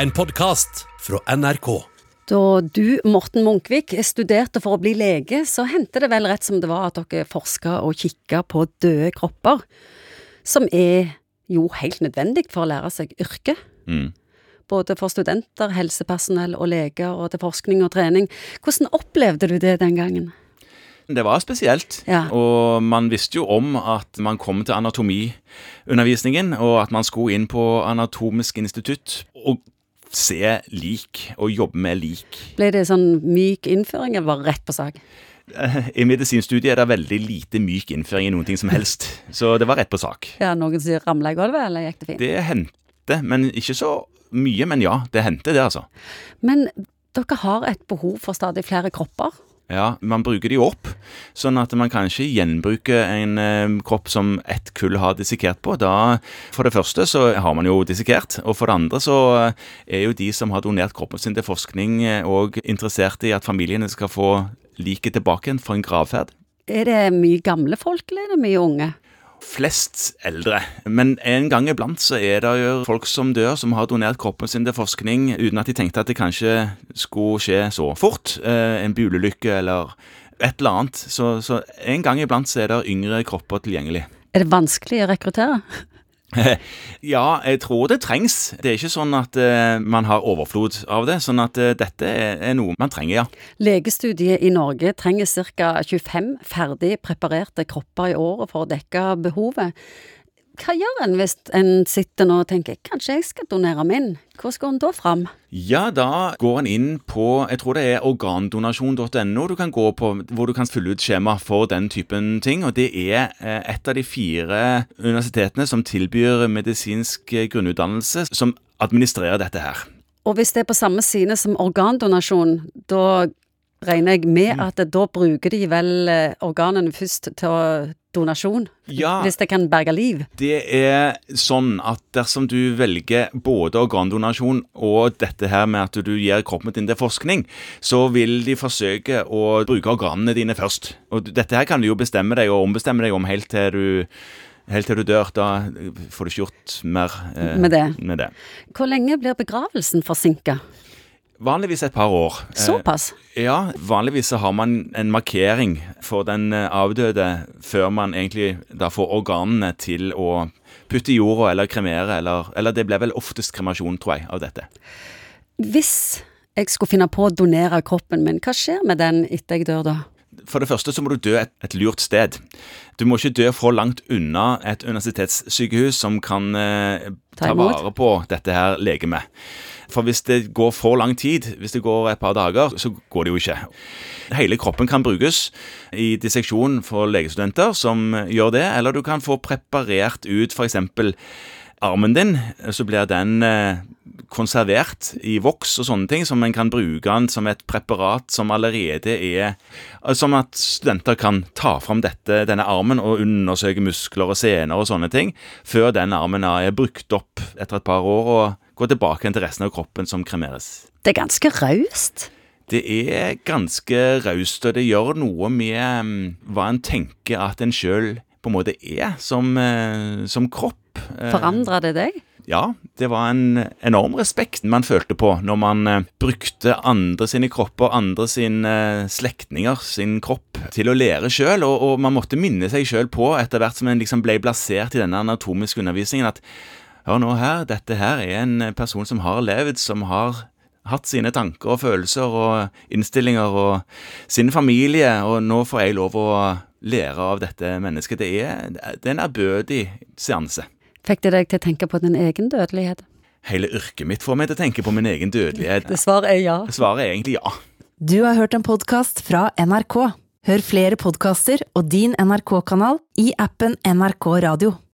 en podkast fra NRK. Da du, Morten Munkvik, studerte for å bli lege, så hendte det vel rett som det var at dere forska og kikka på døde kropper, som er jo helt nødvendig for å lære seg yrket. Mm. Både for studenter, helsepersonell og leger, og til forskning og trening. Hvordan opplevde du det den gangen? Det var spesielt, Ja. og man visste jo om at man kom til anatomiundervisningen, og at man skulle inn på Anatomisk institutt og se lik, og jobbe med lik. Ble det sånn myk innføring, eller var det rett på sak? Eh, I medisinstudiet er det veldig lite myk innføring i noen ting som helst, så det var rett på sak. Ja, noen som ramla i gulvet, eller gikk det fint? Det hendte, men ikke så mye, men ja, det hendte det, altså. Men dere har et behov for stadig flere kropper. Ja, man bruker de opp, sånn at man kan ikke gjenbruke en eh, kropp som ett kull har dissekert på. Da, for det første så har man jo dissekert, og for det andre så eh, er jo de som har donert kroppen sin til forskning òg interessert i at familiene skal få liket tilbake igjen for en gravferd. Er det mye gamle folk, eller er det mye unge? Flest eldre, men en gang iblant så er det jo folk som dør, som har donert kroppen sin til forskning uten at de tenkte at det kanskje skulle skje så fort. Eh, en bilulykke eller et eller annet. Så, så en gang iblant så er det yngre kropper tilgjengelig. Er det vanskelig å rekruttere? Ja, jeg tror det trengs. Det er ikke sånn at uh, man har overflod av det. Sånn at uh, dette er, noe man trenger, ja. Legestudiet i Norge trenger ca. 25 ferdig preparerte kropper i året for å dekke behovet. Hva gjør en hvis en sitter nå og tenker kanskje jeg skal donere min? Hvor skal en da fram? Ja, da går en inn på jeg tror det er organdonasjon.no du kan gå på, hvor du kan fylle ut skjema for den typen ting. Og det er eh, et av de fire universitetene som tilbyr medisinsk eh, grunnutdannelse, som administrerer dette her. Og hvis det er på samme side som organdonasjon, da regner jeg med at da bruker de vel eh, organene først til donasjon? Ja. Hvis det kan berge liv? Det er sånn at dersom du velger både organdonasjon og dette her med at du gir kroppen din til forskning, så vil de forsøke å bruke organene dine først. Og dette her kan du jo bestemme deg og ombestemme deg om helt til du, helt til du dør. Da får du ikke gjort mer eh, Med det. med det. Hvor lenge blir begravelsen forsinka? Vanligvis et par år. Eh, Såpass? Ja, vanligvis har man en markering for den eh, avdøde før man egentlig da får organene til å putte i jorda eller kremere, eller, eller det blir vel oftest kremasjon, tror jeg, av dette. Hvis jeg skulle finne på å donere kroppen min, hva skjer med den etter jeg dør da? For det første så må du dø et, et lurt sted. Du må ikke dø for langt unna et universitetssykehus som kan eh, Ta vare på dette her legemet. For hvis det går for lang tid, hvis det går et par dager, så går det jo ikke. Hele kroppen kan brukes i disseksjon for legestudenter som gjør det, eller du kan få preparert ut f.eks. armen din, så blir den eh, konservert i voks og sånne ting, som en kan bruke den som et preparat som allerede er Som at studenter kan ta fram dette, denne armen og undersøke muskler og sener og sånne ting, før den armen er brukt opp etter et par år og går tilbake til resten av kroppen som kremeres. Det er ganske raust. Det er ganske raust, og det gjør noe med mm, hva en tenker at en sjøl på en måte er som, eh, som kropp. Eh, Forandra det deg? Ja, det var en enorm respekt man følte på når man eh, brukte andre sine kropper, andre sine slektninger sin kropp, til å lære sjøl, og, og man måtte minne seg sjøl på, etter hvert som en liksom ble plassert i denne anatomiske undervisningen, at hør nå her, dette her er en person som har levd, som har hatt sine tanker og følelser og innstillinger og sin familie, og nå får jeg lov å lære av dette mennesket. Det er, det er en ærbødig seanse. Fikk det deg til å tenke på din egen dødelighet? Hele yrket mitt får meg til å tenke på min egen dødelighet. Det svaret er ja. Svaret er egentlig ja. Du har hørt en podkast fra NRK. Hør flere podkaster og din NRK-kanal i appen NRK Radio.